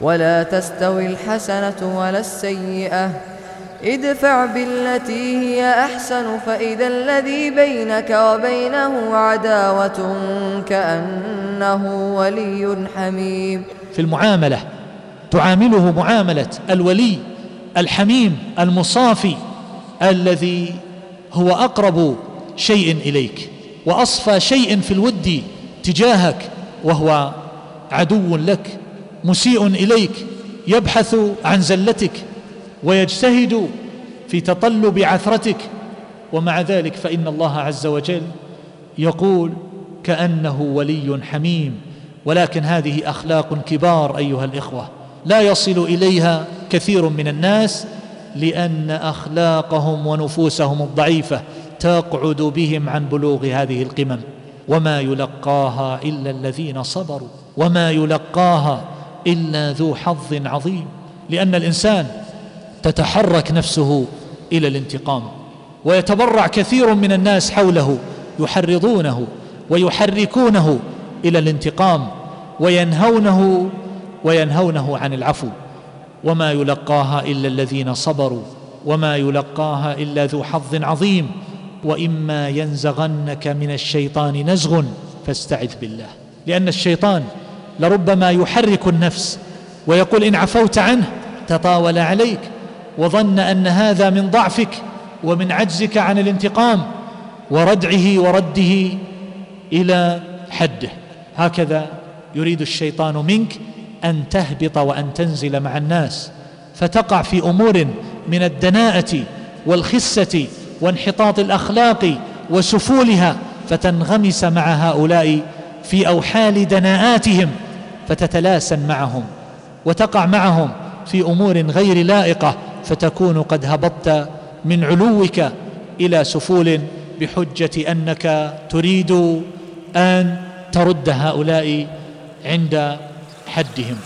ولا تستوي الحسنة ولا السيئة. ادفع بالتي هي أحسن فإذا الذي بينك وبينه عداوة كأنه ولي حميم. في المعاملة تعامله معاملة الولي الحميم المصافي الذي هو أقرب شيء إليك وأصفى شيء في الود تجاهك وهو عدو لك. مسيء إليك يبحث عن زلتك ويجتهد في تطلب عثرتك. ومع ذلك فإن الله عز وجل يقول كأنه ولي حميم. ولكن هذه أخلاق كبار أيها الإخوة لا يصل إليها كثير من الناس لأن أخلاقهم ونفوسهم الضعيفة تقعد بهم عن بلوغ هذه القمم. وما يلقاها إلا الذين صبروا. وما يلقاها إلا ذو حظ عظيم لأن الإنسان تتحرك نفسه إلى الانتقام ويتبرع كثير من الناس حوله يحرضونه ويحركونه إلى الانتقام وينهونه وينهونه عن العفو. وما يلقاها إلا الذين صبروا وما يلقاها إلا ذو حظ عظيم. وإما ينزغنك من الشيطان نزغ فاستعذ بالله لأن الشيطان لربما يحرك النفس ويقول إن عفوت عنه تطاول عليك وظن أن هذا من ضعفك ومن عجزك عن الانتقام وردعه ورده إلى حده. هكذا يريد الشيطان منك أن تهبط وأن تنزل مع الناس. فتقع في أمور من الدناءة والخسة وانحطاط الأخلاق وسفولها فتنغمس مع هؤلاء في أوحال دناءاتهم. فتتلاسن معهم وتقع معهم في أمور غير لائقة فتكون قد هبطت من علوك إلى سفول بحجة أنك تريد أن ترد هؤلاء عند حدهم.